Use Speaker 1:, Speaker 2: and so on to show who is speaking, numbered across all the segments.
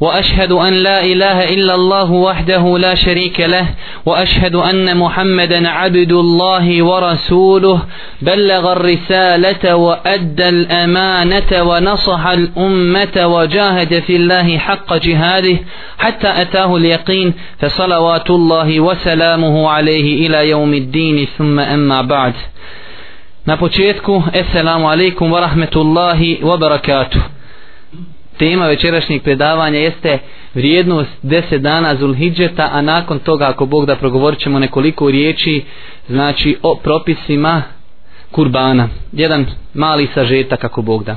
Speaker 1: وأشهد أن لا إله إلا الله وحده لا شريك له وأشهد أن محمدا عبد الله ورسوله بلغ الرسالة وأدى الأمانة ونصح الأمة وجاهد في الله حق جهاده حتى أتاه اليقين فصلوات الله وسلامه عليه إلى يوم الدين ثم أما بعد Na početku, assalamu alaikum wa rahmetullahi wa barakatuh. Tema večerašnjeg predavanja jeste vrijednost 10 dana Zulhidžeta, a nakon toga, ako Bog da progovorit ćemo nekoliko riječi, znači o propisima kurbana. Jedan mali sažetak, ako Bog da.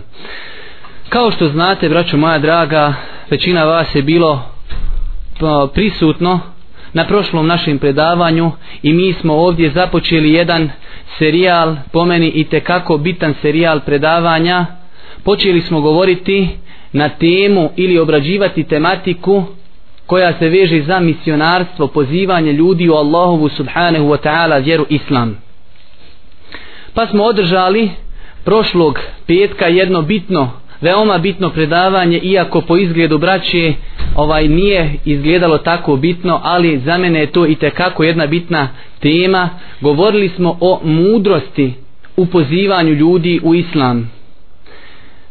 Speaker 1: Kao što znate, braćo moja draga, većina vas je bilo e, prisutno na prošlom našem predavanju i mi smo ovdje započeli jedan serijal, po meni i tekako bitan serijal predavanja. Počeli smo govoriti na temu ili obrađivati tematiku koja se veže za misionarstvo, pozivanje ljudi u Allahovu subhanahu wa ta'ala vjeru Islam. Pa smo održali prošlog petka jedno bitno, veoma bitno predavanje, iako po izgledu braće ovaj nije izgledalo tako bitno, ali za mene je to i tekako jedna bitna tema. Govorili smo o mudrosti u pozivanju ljudi u Islam.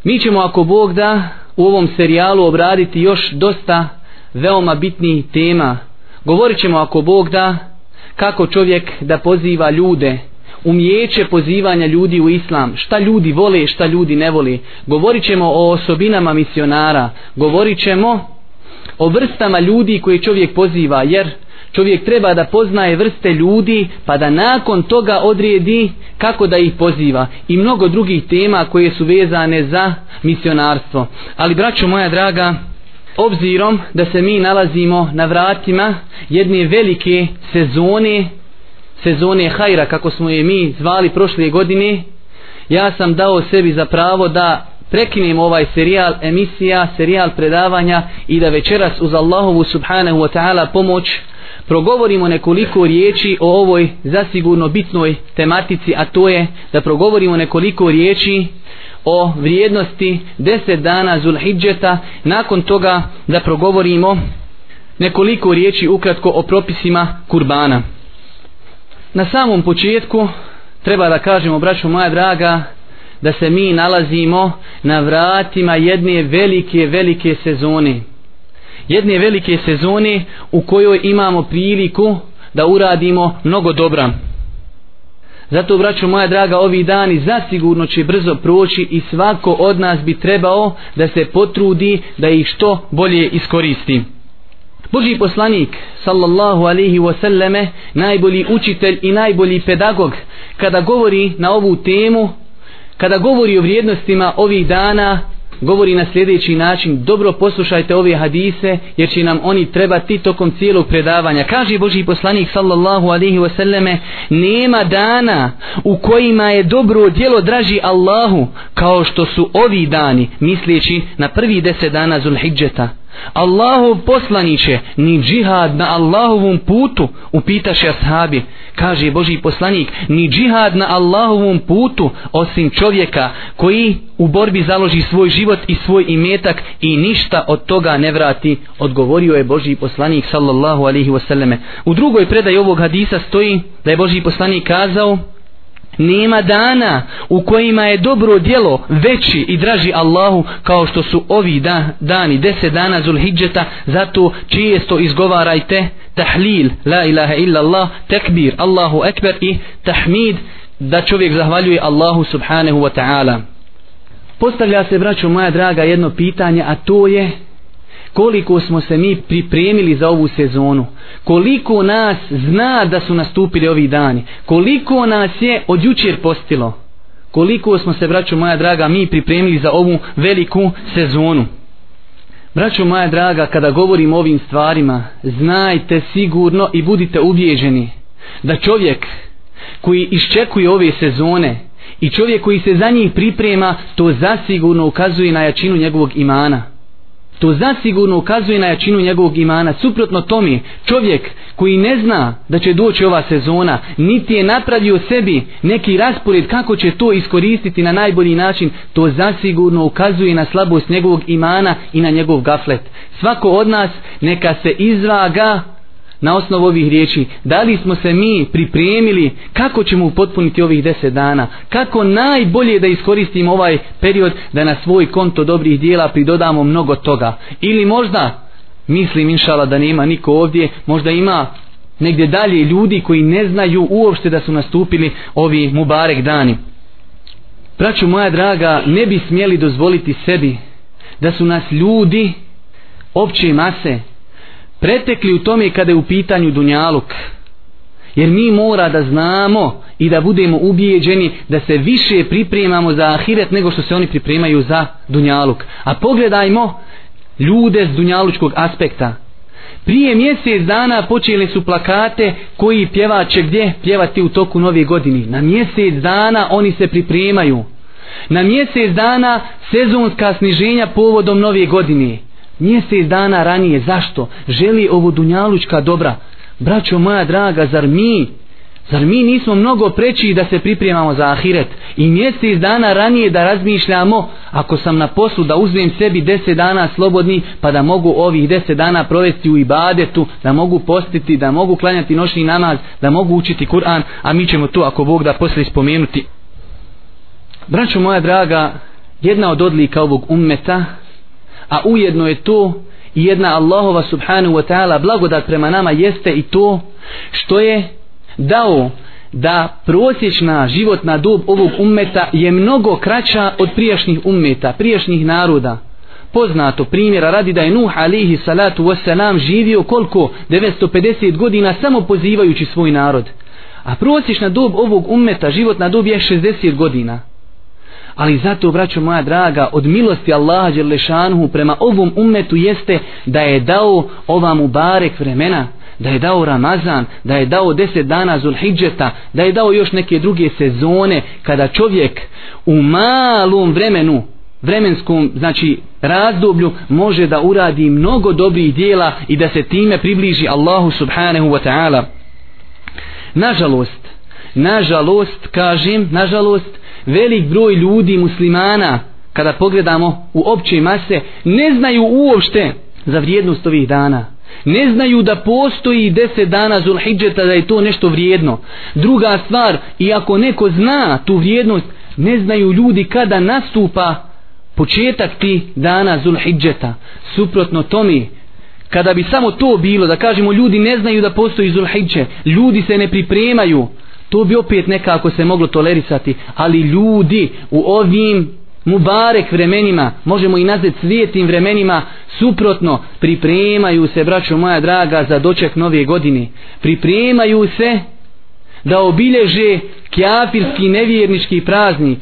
Speaker 1: Mi ćemo ako Bog da u ovom serijalu obraditi još dosta veoma bitnih tema. Govorit ćemo ako Bog da kako čovjek da poziva ljude, umjeće pozivanja ljudi u islam, šta ljudi vole, šta ljudi ne vole. Govorit ćemo o osobinama misionara, govorit ćemo o vrstama ljudi koje čovjek poziva, jer čovjek treba da poznaje vrste ljudi pa da nakon toga odredi kako da ih poziva i mnogo drugih tema koje su vezane za misionarstvo. Ali braćo moja draga, obzirom da se mi nalazimo na vratima jedne velike sezone, sezone hajra kako smo je mi zvali prošle godine, ja sam dao sebi za pravo da prekinem ovaj serijal emisija, serijal predavanja i da večeras uz Allahovu subhanahu wa ta'ala pomoć progovorimo nekoliko riječi o ovoj zasigurno bitnoj tematici, a to je da progovorimo nekoliko riječi o vrijednosti 10 dana Zulhidžeta, nakon toga da progovorimo nekoliko riječi ukratko o propisima kurbana. Na samom početku treba da kažemo, braćo moja draga, da se mi nalazimo na vratima jedne velike, velike sezone. Jedne velike sezone u kojoj imamo priliku da uradimo mnogo dobra. Zato, braćo moja draga, ovi dani zasigurno će brzo proći i svako od nas bi trebao da se potrudi da ih što bolje iskoristi. Boži poslanik, sallallahu alihi wasallame, najbolji učitelj i najbolji pedagog, kada govori na ovu temu, kada govori o vrijednostima ovih dana, govori na sljedeći način, dobro poslušajte ove hadise, jer će nam oni trebati tokom cijelog predavanja. Kaže Boži poslanik sallallahu alaihi wasallame, nema dana u kojima je dobro djelo draži Allahu, kao što su ovi dani, misleći na prvi deset dana Zulhidžeta. Allahov poslaniće, ni džihad na Allahovom putu, upitaše ashabi, kaže Boži poslanik, ni džihad na Allahovom putu, osim čovjeka koji u borbi založi svoj život i svoj imetak i ništa od toga ne vrati, odgovorio je Boži poslanik sallallahu alihi wasallame. U drugoj predaj ovog hadisa stoji da je Boži poslanik kazao, Nema dana u kojima je dobro djelo veći i draži Allahu kao što su ovi da, dani, deset dana Zulhidžeta, zato čijesto izgovarajte tahlil, la ilaha illa Allah, tekbir, Allahu ekber i tahmid, da čovjek zahvaljuje Allahu subhanahu wa ta'ala. Postavlja se, braću moja draga, jedno pitanje, a to je koliko smo se mi pripremili za ovu sezonu, koliko nas zna da su nastupili ovi dani, koliko nas je od jučer postilo, koliko smo se, braćo moja draga, mi pripremili za ovu veliku sezonu. Braćo moja draga, kada govorim o ovim stvarima, znajte sigurno i budite ubijeđeni da čovjek koji iščekuje ove sezone i čovjek koji se za njih priprema, to zasigurno ukazuje na jačinu njegovog imana to zasigurno ukazuje na jačinu njegovog imana. Suprotno tome, čovjek koji ne zna da će doći ova sezona, niti je napravio sebi neki raspored kako će to iskoristiti na najbolji način, to zasigurno ukazuje na slabost njegovog imana i na njegov gaflet. Svako od nas neka se izvaga na osnovu ovih riječi, da li smo se mi pripremili kako ćemo upotpuniti ovih deset dana, kako najbolje da iskoristimo ovaj period da na svoj konto dobrih dijela pridodamo mnogo toga. Ili možda, mislim inšala da nema niko ovdje, možda ima negdje dalje ljudi koji ne znaju uopšte da su nastupili ovi mubarek dani. Braću moja draga, ne bi smjeli dozvoliti sebi da su nas ljudi opće mase pretekli u tome kada je u pitanju dunjaluk. Jer mi mora da znamo i da budemo ubijeđeni da se više pripremamo za ahiret nego što se oni pripremaju za dunjaluk. A pogledajmo ljude s dunjalučkog aspekta. Prije mjesec dana počeli su plakate koji pjevače gdje pjevati u toku nove godine. Na mjesec dana oni se pripremaju. Na mjesec dana sezonska sniženja povodom nove godine mjesec dana ranije, zašto? Želi ovo dunjalučka dobra. Braćo moja draga, zar mi, zar mi nismo mnogo preći da se pripremamo za ahiret? I mjesec dana ranije da razmišljamo, ako sam na poslu da uzmem sebi deset dana slobodni, pa da mogu ovih deset dana provesti u ibadetu, da mogu postiti, da mogu klanjati noćni namaz, da mogu učiti Kur'an, a mi ćemo to, ako Bog da posle spomenuti. Braćo moja draga, jedna od odlika ovog ummeta, a ujedno je to i jedna Allahova subhanahu wa ta'ala blagodat prema nama jeste i to što je dao da prosječna životna dob ovog ummeta je mnogo kraća od prijašnjih ummeta, prijašnjih naroda. Poznato primjera radi da je Nuh alihi salatu wasalam živio koliko 950 godina samo pozivajući svoj narod. A prosječna dob ovog ummeta, životna dob je 60 godina. Ali zato, braćo moja draga, od milosti Allaha Đerlešanhu prema ovom umetu jeste da je dao ova mubarek vremena, da je dao Ramazan, da je dao deset dana Zulhidžeta, da je dao još neke druge sezone kada čovjek u malom vremenu, vremenskom, znači razdoblju, može da uradi mnogo dobrih dijela i da se time približi Allahu subhanahu wa ta'ala. Nažalost, nažalost, kažem, nažalost, velik broj ljudi muslimana kada pogledamo u opće mase ne znaju uopšte za vrijednost ovih dana. Ne znaju da postoji deset dana zulhidžeta da je to nešto vrijedno. Druga stvar iako neko zna tu vrijednost ne znaju ljudi kada nastupa početak ti dana zulhidžeta. Suprotno tome kada bi samo to bilo da kažemo ljudi ne znaju da postoji zulhidže ljudi se ne pripremaju to bi opet nekako se moglo tolerisati ali ljudi u ovim mubarek vremenima možemo i nazvati svijetim vremenima suprotno pripremaju se braćo moja draga za doček nove godine. Pripremaju se da obilježe kjafirski nevjernički praznik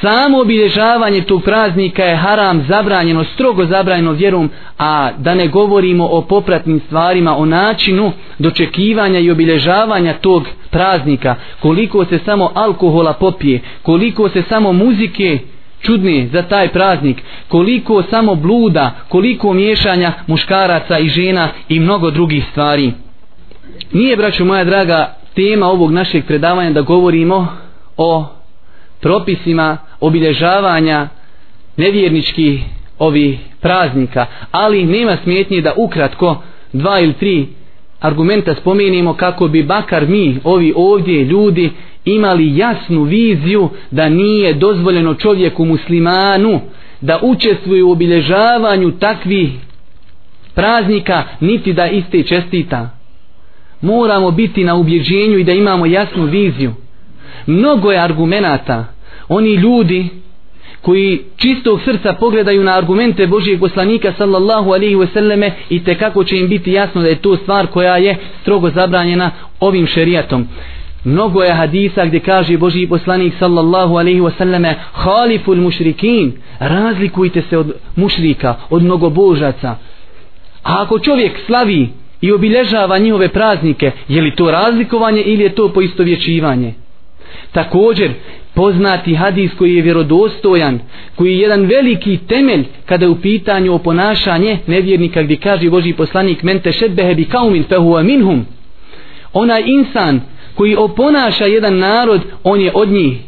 Speaker 1: samo obilježavanje tog praznika je haram zabranjeno, strogo zabranjeno vjerom, a da ne govorimo o popratnim stvarima, o načinu dočekivanja i obilježavanja tog praznika, koliko se samo alkohola popije, koliko se samo muzike čudne za taj praznik, koliko samo bluda, koliko miješanja muškaraca i žena i mnogo drugih stvari. Nije, braću moja draga, tema ovog našeg predavanja da govorimo o propisima obilježavanja nevjerničkih ovi praznika, ali nema smetnje da ukratko dva ili tri argumenta spomenimo kako bi bakar mi, ovi ovdje ljudi, imali jasnu viziju da nije dozvoljeno čovjeku muslimanu da učestvuje u obilježavanju takvih praznika niti da iste čestita. Moramo biti na ubjeđenju i da imamo jasnu viziju mnogo je argumenata. Oni ljudi koji čistog srca pogledaju na argumente Božijeg poslanika sallallahu alaihi wasallame i te kako će im biti jasno da je to stvar koja je strogo zabranjena ovim šerijatom. Mnogo je hadisa gdje kaže Božiji poslanik sallallahu alaihi wasallame haliful mušrikin razlikujte se od mušrika od mnogobožaca. A ako čovjek slavi i obilježava njihove praznike je li to razlikovanje ili je to poistovjećivanje?
Speaker 2: Također, poznati hadis koji je vjerodostojan, koji je jedan veliki temelj kada je u pitanju o ponašanje nevjernika gdje kaže Boži poslanik mente šedbehe bi kaumin fehuva minhum. Onaj insan koji oponaša jedan narod, on je od njih.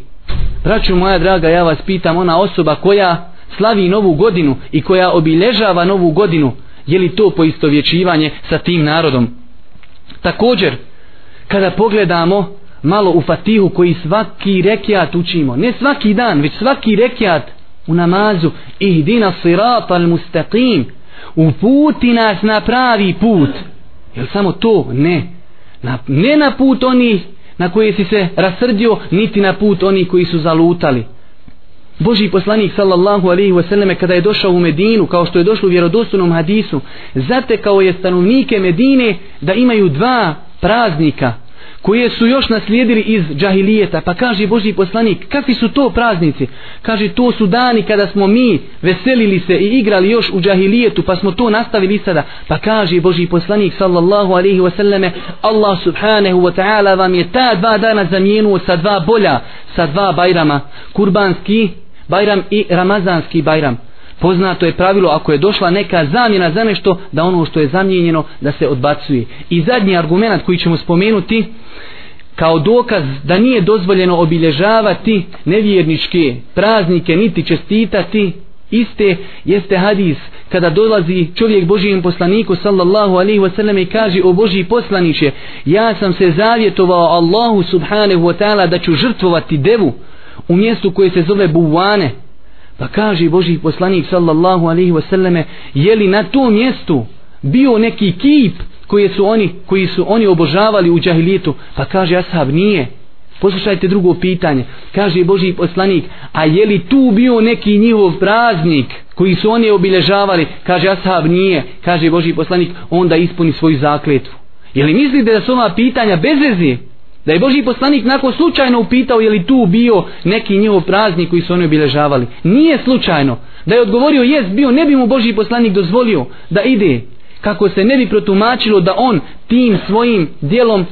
Speaker 2: Braću moja draga, ja vas pitam, ona osoba koja slavi novu godinu i koja obilježava novu godinu, je li to poistovjećivanje sa tim narodom? Također, kada pogledamo malo u fatihu koji svaki rekiat učimo, ne svaki dan, već svaki rekiat u namazu, ihdina sirat al mustaqim, uputi nas na pravi put. Je samo to? Ne. Na, ne na put onih na koje si se rasrdio, niti na put onih koji su zalutali. Boži poslanik sallallahu alaihi wasallam kada je došao u Medinu, kao što je došlo u vjerodostojnom hadisu, zatekao je stanovnike Medine da imaju dva praznika koje su još naslijedili iz džahilijeta. Pa kaže Boži poslanik, kakvi su to praznici? Kaže, to su dani kada smo mi veselili se i igrali još u džahilijetu, pa smo to nastavili sada. Pa kaže Boži poslanik, sallallahu alaihi wasallame, Allah subhanahu wa ta'ala vam je ta dva dana zamijenuo sa dva bolja, sa dva bajrama, kurbanski bajram i ramazanski bajram. Poznato je pravilo ako je došla neka zamjena za nešto da ono što je zamijenjeno da se odbacuje. I zadnji argument koji ćemo spomenuti kao dokaz da nije dozvoljeno obilježavati nevjerničke praznike niti čestitati iste jeste hadis kada dolazi čovjek Božijem poslaniku sallallahu alaihi wasallam i kaže o Božji poslaniće ja sam se zavjetovao Allahu subhanahu wa ta'ala da ću žrtvovati devu u mjestu koje se zove Buvane. Pa kaže Božji poslanik sallallahu alaihi wasallame, je li na tom mjestu bio neki kip koji su oni, koji su oni obožavali u džahilijetu? Pa kaže ashab, nije. Poslušajte drugo pitanje. Kaže Boži poslanik, a je li tu bio neki njihov praznik koji su oni obilježavali? Kaže ashab, nije. Kaže Boži poslanik, onda ispuni svoju zakletvu. Je li mislite da su ova pitanja bezvezi? Da je Boži poslanik nako slučajno upitao je li tu bio neki njihov praznik koji su oni obilježavali. Nije slučajno. Da je odgovorio jest bio, ne bi mu Boži poslanik dozvolio da ide. Kako se ne bi protumačilo da on tim svojim dijelom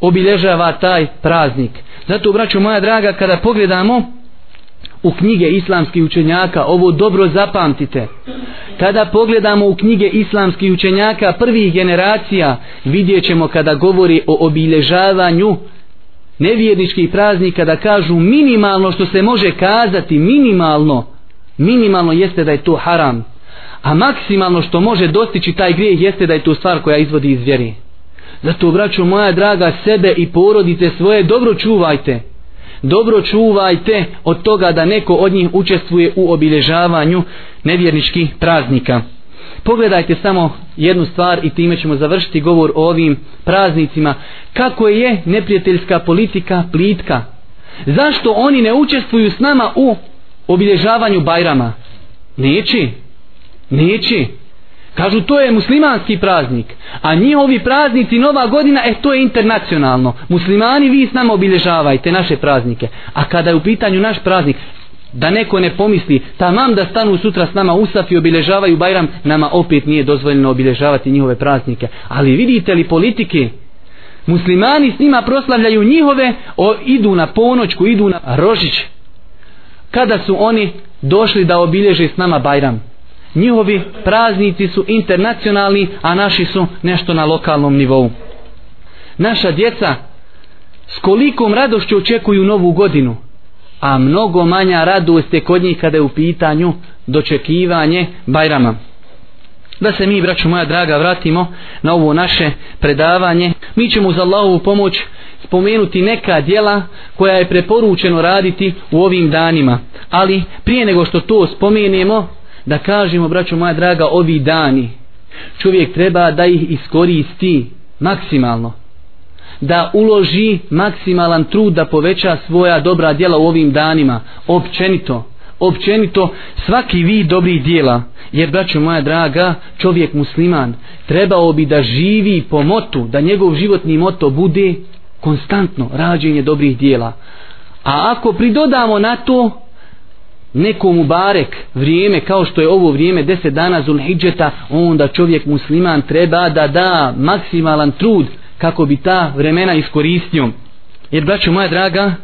Speaker 2: obilježava taj praznik. Zato, braću moja draga, kada pogledamo u knjige islamskih učenjaka, ovo dobro zapamtite. Kada pogledamo u knjige islamskih učenjaka prvih generacija, vidjet ćemo kada govori o obilježavanju nevjerničkih praznika da kažu minimalno što se može kazati, minimalno, minimalno jeste da je to haram. A maksimalno što može dostići taj grijeh jeste da je to stvar koja izvodi iz vjeri. Zato, braćo moja draga, sebe i porodice svoje dobro čuvajte dobro čuvajte od toga da neko od njih učestvuje u obilježavanju nevjerničkih praznika. Pogledajte samo jednu stvar i time ćemo završiti govor o ovim praznicima. Kako je neprijateljska politika plitka? Zašto oni ne učestvuju s nama u obilježavanju Bajrama? Neće. Neći. Kažu to je muslimanski praznik. A njihovi praznici Nova godina, e to je internacionalno. Muslimani vi s nama obilježavajte naše praznike. A kada je u pitanju naš praznik, da neko ne pomisli, tamam da stanu sutra s nama usaf i obilježavaju Bajram, nama opet nije dozvoljeno obilježavati njihove praznike. Ali vidite li politike, muslimani s njima proslavljaju njihove, o, idu na ponoćku, idu na rožić. Kada su oni došli da obilježe s nama Bajram? Njihovi praznici su internacionalni, a naši su nešto na lokalnom nivou. Naša djeca s kolikom radošću očekuju novu godinu, a mnogo manja radost je kod njih kada je u pitanju dočekivanje Bajrama. Da se mi, braću moja draga, vratimo na ovo naše predavanje. Mi ćemo za Allahovu pomoć spomenuti neka dijela koja je preporučeno raditi u ovim danima. Ali prije nego što to spomenemo, da kažemo, braćo moja draga, ovi dani, čovjek treba da ih iskoristi maksimalno. Da uloži maksimalan trud da poveća svoja dobra djela u ovim danima, općenito, općenito svaki vid dobrih djela. Jer, braćo moja draga, čovjek musliman trebao bi da živi po motu, da njegov životni moto bude konstantno rađenje dobrih djela. A ako pridodamo na to nekom barek vrijeme kao što je ovo vrijeme 10 dana Zulhidžeta onda čovjek musliman treba da da maksimalan trud kako bi ta vremena iskoristio. Jer braćo moja draga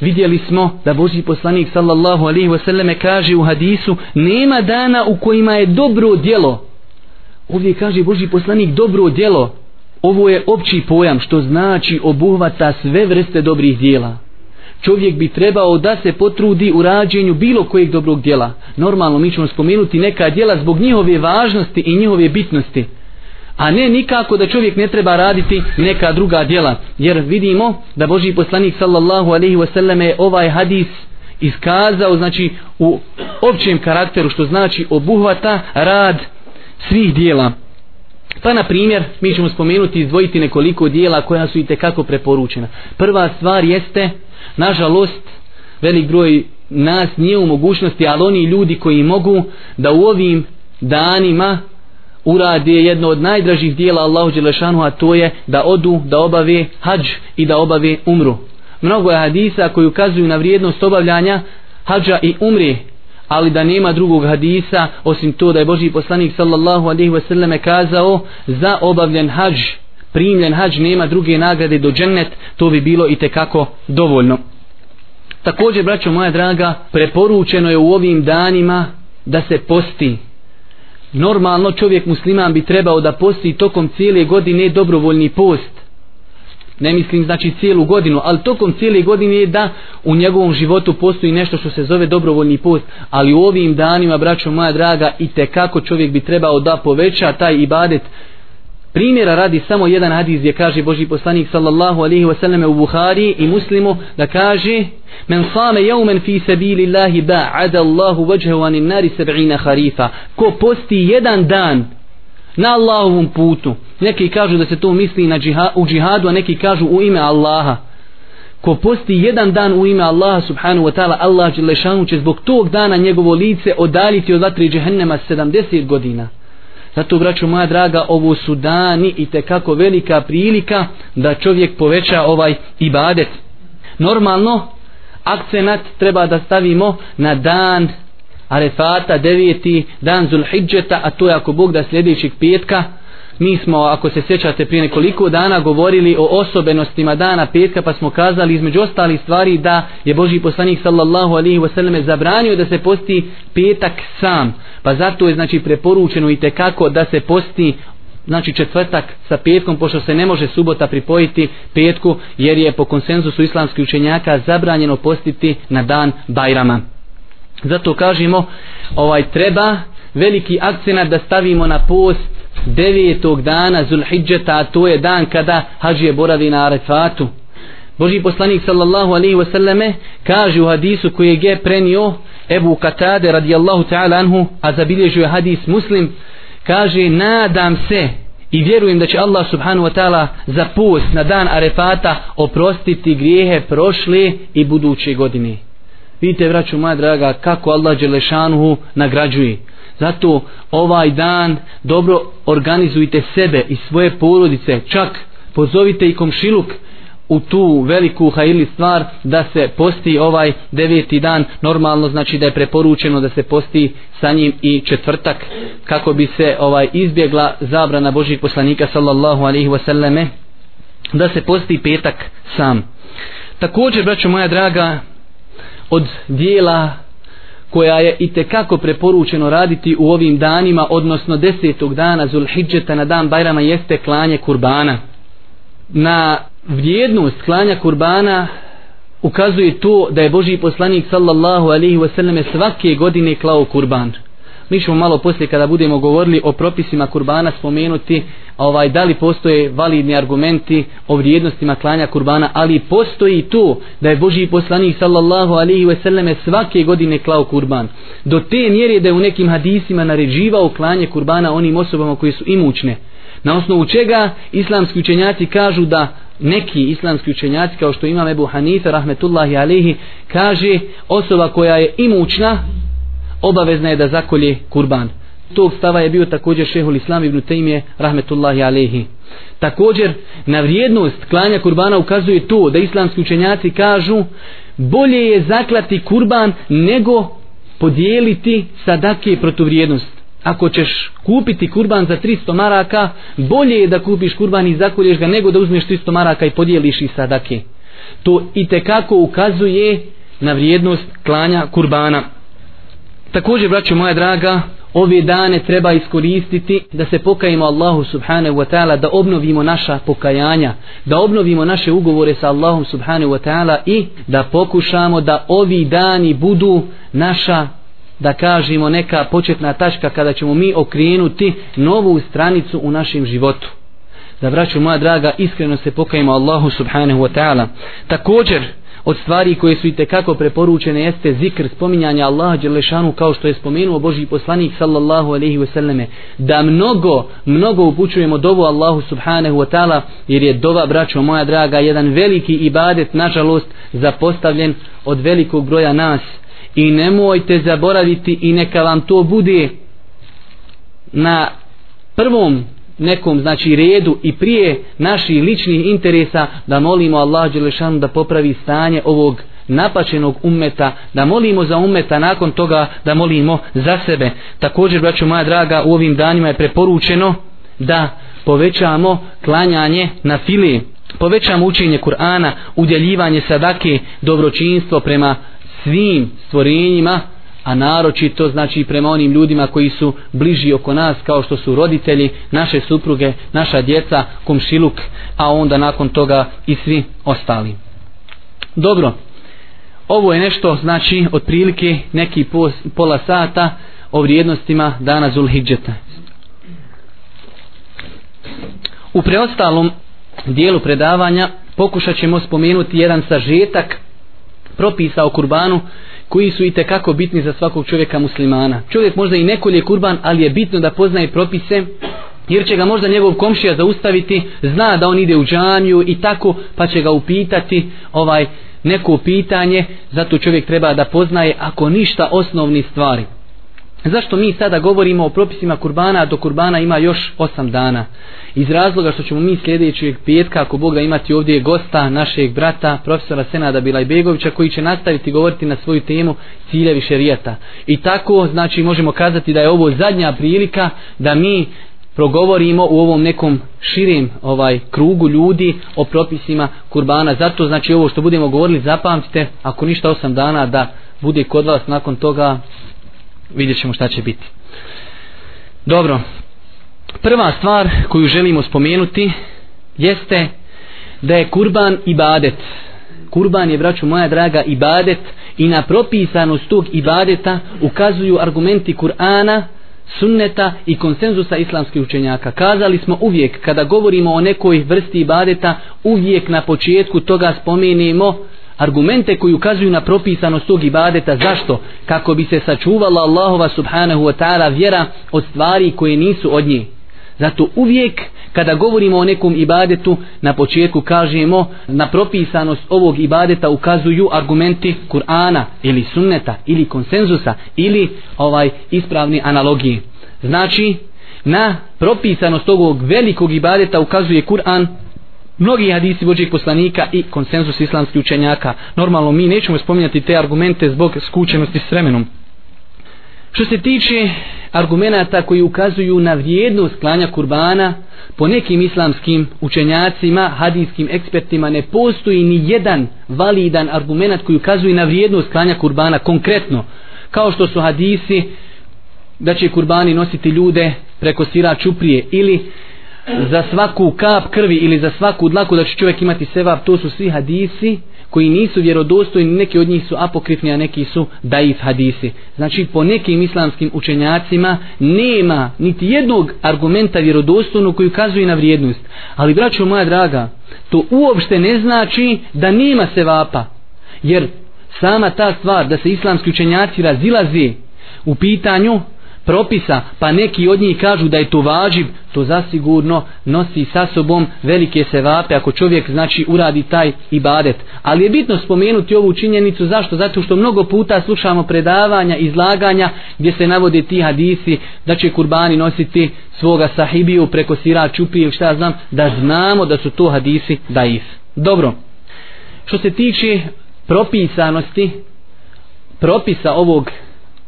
Speaker 2: vidjeli smo da Boži poslanik sallallahu alaihi wasallam kaže u hadisu nema dana u kojima je dobro djelo. Ovdje kaže Boži poslanik dobro djelo. Ovo je opći pojam što znači obuhvata sve vrste dobrih djela čovjek bi trebao da se potrudi u rađenju bilo kojeg dobrog djela. Normalno mi ćemo spomenuti neka djela zbog njihove važnosti i njihove bitnosti. A ne nikako da čovjek ne treba raditi neka druga djela. Jer vidimo da Boži poslanik sallallahu alaihi wasallam je ovaj hadis iskazao znači u općem karakteru što znači obuhvata rad svih dijela pa na primjer mi ćemo spomenuti izdvojiti nekoliko dijela koja su i tekako preporučena. Prva stvar jeste nažalost velik broj nas nije u mogućnosti ali oni ljudi koji mogu da u ovim danima urade jedno od najdražih dijela Allahu Đelešanu a to je da odu, da obave hađ i da obave umru. Mnogo je hadisa koji ukazuju na vrijednost obavljanja hađa i umri ali da nema drugog hadisa osim to da je Boži poslanik sallallahu alaihi wasallam kazao za obavljen hađ primljen hađ nema druge nagrade do džennet to bi bilo i tekako dovoljno. Također braćo moja draga preporučeno je u ovim danima da se posti. Normalno čovjek musliman bi trebao da posti tokom cijele godine dobrovoljni post ne mislim znači cijelu godinu ali tokom cijele godine je da u njegovom životu postoji nešto što se zove dobrovoljni post. Ali u ovim danima braćo moja draga i te kako čovjek bi trebao da poveća taj ibadet. Primjera radi samo jedan hadis gdje kaže Boži poslanik sallallahu alaihi wasallam u Buhari i muslimu da kaže men same jaumen fi sabili Allahi ba'ada Allahu vajhehu anin nari seb'ina harifa ko posti jedan dan na Allahovom putu neki kažu da se to misli na džiha, u džihadu a neki kažu u ime Allaha ko posti jedan dan u ime Allaha subhanahu wa ta'ala Allah će zbog tog dana njegovo lice odaljiti od vatre džehennema 70 godina Zato, braću moja draga, ovo su dani i te kako velika prilika da čovjek poveća ovaj ibadet. Normalno, akcenat treba da stavimo na dan Arefata, deveti dan Zulhidžeta, a to je ako Bog da sljedećeg petka, mi smo, ako se sjećate, prije nekoliko dana govorili o osobenostima dana petka, pa smo kazali između ostalih stvari da je Boži poslanik sallallahu alihi wasallam zabranio da se posti petak sam. Pa zato je znači preporučeno i tekako da se posti znači četvrtak sa petkom pošto se ne može subota pripojiti petku jer je po konsenzusu islamskih učenjaka zabranjeno postiti na dan Bajrama. Zato kažemo ovaj treba veliki akcenat da stavimo na post devetog dana Zulhidžeta, a to je dan kada hađije boravi na Arefatu. Boži poslanik sallallahu alaihi wasallame kaže u hadisu koji je prenio Ebu Katade radijallahu ta'ala anhu, a zabilježio je hadis muslim, kaže nadam se i vjerujem da će Allah subhanahu wa ta'ala za post na dan Arefata oprostiti grijehe prošle i buduće godine. Vidite, vraću moja draga, kako Allah Đelešanuhu nagrađuje. Zato ovaj dan dobro organizujte sebe i svoje porodice, čak pozovite i komšiluk u tu veliku hajili stvar da se posti ovaj deveti dan. Normalno znači da je preporučeno da se posti sa njim i četvrtak kako bi se ovaj izbjegla zabrana Božih poslanika sallallahu alaihi wasallame da se posti petak sam. Također braćo moja draga od dijela koja je i kako preporučeno raditi u ovim danima, odnosno desetog dana Zulhidžeta na dan Bajrama jeste klanje kurbana. Na vrijednost klanja kurbana ukazuje to da je Boži poslanik sallallahu alaihi wasallam svake godine klao kurban. Mi ćemo malo poslije kada budemo govorili o propisima kurbana spomenuti ovaj da li postoje validni argumenti o vrijednostima klanja kurbana, ali postoji to da je Boži poslanik sallallahu alaihi ve selleme svake godine klao kurban. Do te mjere da je u nekim hadisima naređivao klanje kurbana onim osobama koji su imućne. Na osnovu čega islamski učenjaci kažu da neki islamski učenjaci kao što imam Ebu Hanife rahmetullahi alaihi kaže osoba koja je imućna obavezna je da zakolje kurban. Tog stava je bio također šehol islam ibn Tejmije rahmetullahi alehi također na vrijednost klanja kurbana ukazuje to da islamski učenjaci kažu bolje je zaklati kurban nego podijeliti sadake protuvrijednost ako ćeš kupiti kurban za 300 maraka bolje je da kupiš kurban i zakolješ ga nego da uzmeš 300 maraka i podijeliš i sadake. To i tekako ukazuje na vrijednost klanja kurbana također braćo moja draga ove dane treba iskoristiti da se pokajimo Allahu subhanahu wa ta'ala da obnovimo naša pokajanja da obnovimo naše ugovore sa Allahom subhanahu wa ta'ala i da pokušamo da ovi dani budu naša da kažemo neka početna tačka kada ćemo mi okrenuti novu stranicu u našem životu. Da vraću moja draga iskreno se pokajimo Allahu subhanahu wa ta'ala. Također od stvari koje su i tekako preporučene jeste zikr spominjanja Allaha Đelešanu kao što je spomenuo Boži poslanik sallallahu alaihi ve selleme da mnogo, mnogo upućujemo dovu Allahu subhanahu wa ta'ala jer je dova braćo moja draga jedan veliki ibadet nažalost zapostavljen od velikog broja nas. I nemojte zaboraviti i neka vam to bude na prvom nekom znači redu i prije naših ličnih interesa da molimo Allah Đelešanu da popravi stanje ovog napačenog ummeta, da molimo za ummeta nakon toga da molimo za sebe. Također, braću moja draga, u ovim danima je preporučeno da povećamo klanjanje na fili, povećamo učenje Kur'ana, udjeljivanje sadake, dobročinstvo prema svim stvorenjima, a naročito znači prema onim ljudima koji su bliži oko nas kao što su roditelji, naše supruge, naša djeca, komšiluk, a onda nakon toga i svi ostali. Dobro, ovo je nešto znači otprilike neki pola sata o vrijednostima dana Zulhidžeta. U preostalom dijelu predavanja pokušat ćemo spomenuti jedan sažetak propisa o kurbanu koji su i tekako bitni za svakog čovjeka muslimana. Čovjek možda i nekolje kurban, ali je bitno da poznaje propise, jer će ga možda njegov komšija zaustaviti, zna da on ide u džamiju i tako, pa će ga upitati ovaj neko pitanje, zato čovjek treba da poznaje ako ništa osnovni stvari. Zašto mi sada govorimo o propisima kurbana, a do kurbana ima još 8 dana? Iz razloga što ćemo mi sljedećeg petka, ako Bog da imati ovdje gosta našeg brata, profesora Senada Bilajbegovića, koji će nastaviti govoriti na svoju temu ciljevi šerijata. I tako, znači, možemo kazati da je ovo zadnja prilika da mi progovorimo u ovom nekom širim ovaj krugu ljudi o propisima kurbana. Zato, znači, ovo što budemo govorili, zapamtite, ako ništa osam dana da bude kod vas nakon toga vidjet ćemo šta će biti. Dobro, prva stvar koju želimo spomenuti jeste da je kurban ibadet. Kurban je, braću moja draga, ibadet i na propisanost tog ibadeta ukazuju argumenti Kur'ana, sunneta i konsenzusa islamskih učenjaka. Kazali smo uvijek, kada govorimo o nekoj vrsti ibadeta, uvijek na početku toga spomenemo argumente koji ukazuju na propisanost tog ibadeta. Zašto? Kako bi se sačuvala Allahova subhanahu wa ta'ala vjera od stvari koje nisu od njih. Zato uvijek kada govorimo o nekom ibadetu na početku kažemo na propisanost ovog ibadeta ukazuju argumenti Kur'ana ili sunneta ili konsenzusa ili ovaj ispravni analogije. Znači na propisanost ovog velikog ibadeta ukazuje Kur'an mnogi hadisi Božih poslanika i konsenzus islamskih učenjaka. Normalno mi nećemo spominjati te argumente zbog skučenosti s vremenom. Što se tiče argumenta koji ukazuju na vrijednost klanja kurbana, po nekim islamskim učenjacima, hadijskim ekspertima, ne postoji ni jedan validan argument koji ukazuje na vrijednost klanja kurbana konkretno, kao što su hadisi da će kurbani nositi ljude preko sira čuprije ili za svaku kap krvi ili za svaku dlaku da će čovjek imati sevap, to su svi hadisi koji nisu vjerodostojni, neki od njih su apokrifni, a neki su daif hadisi. Znači, po nekim islamskim učenjacima nema niti jednog argumenta vjerodostojnog koji ukazuje na vrijednost. Ali, braćo moja draga, to uopšte ne znači da nema sevapa. Jer sama ta stvar da se islamski učenjaci razilaze u pitanju propisa, pa neki od njih kažu da je to važiv, to zasigurno nosi sa sobom velike sevape ako čovjek znači uradi taj ibadet. Ali je bitno spomenuti ovu činjenicu, zašto? Zato što mnogo puta slušamo predavanja, izlaganja gdje se navode ti hadisi da će kurbani nositi svoga sahibiju preko sira čupi ili šta znam, da znamo da su to hadisi daif. Dobro, što se tiče propisanosti, propisa ovog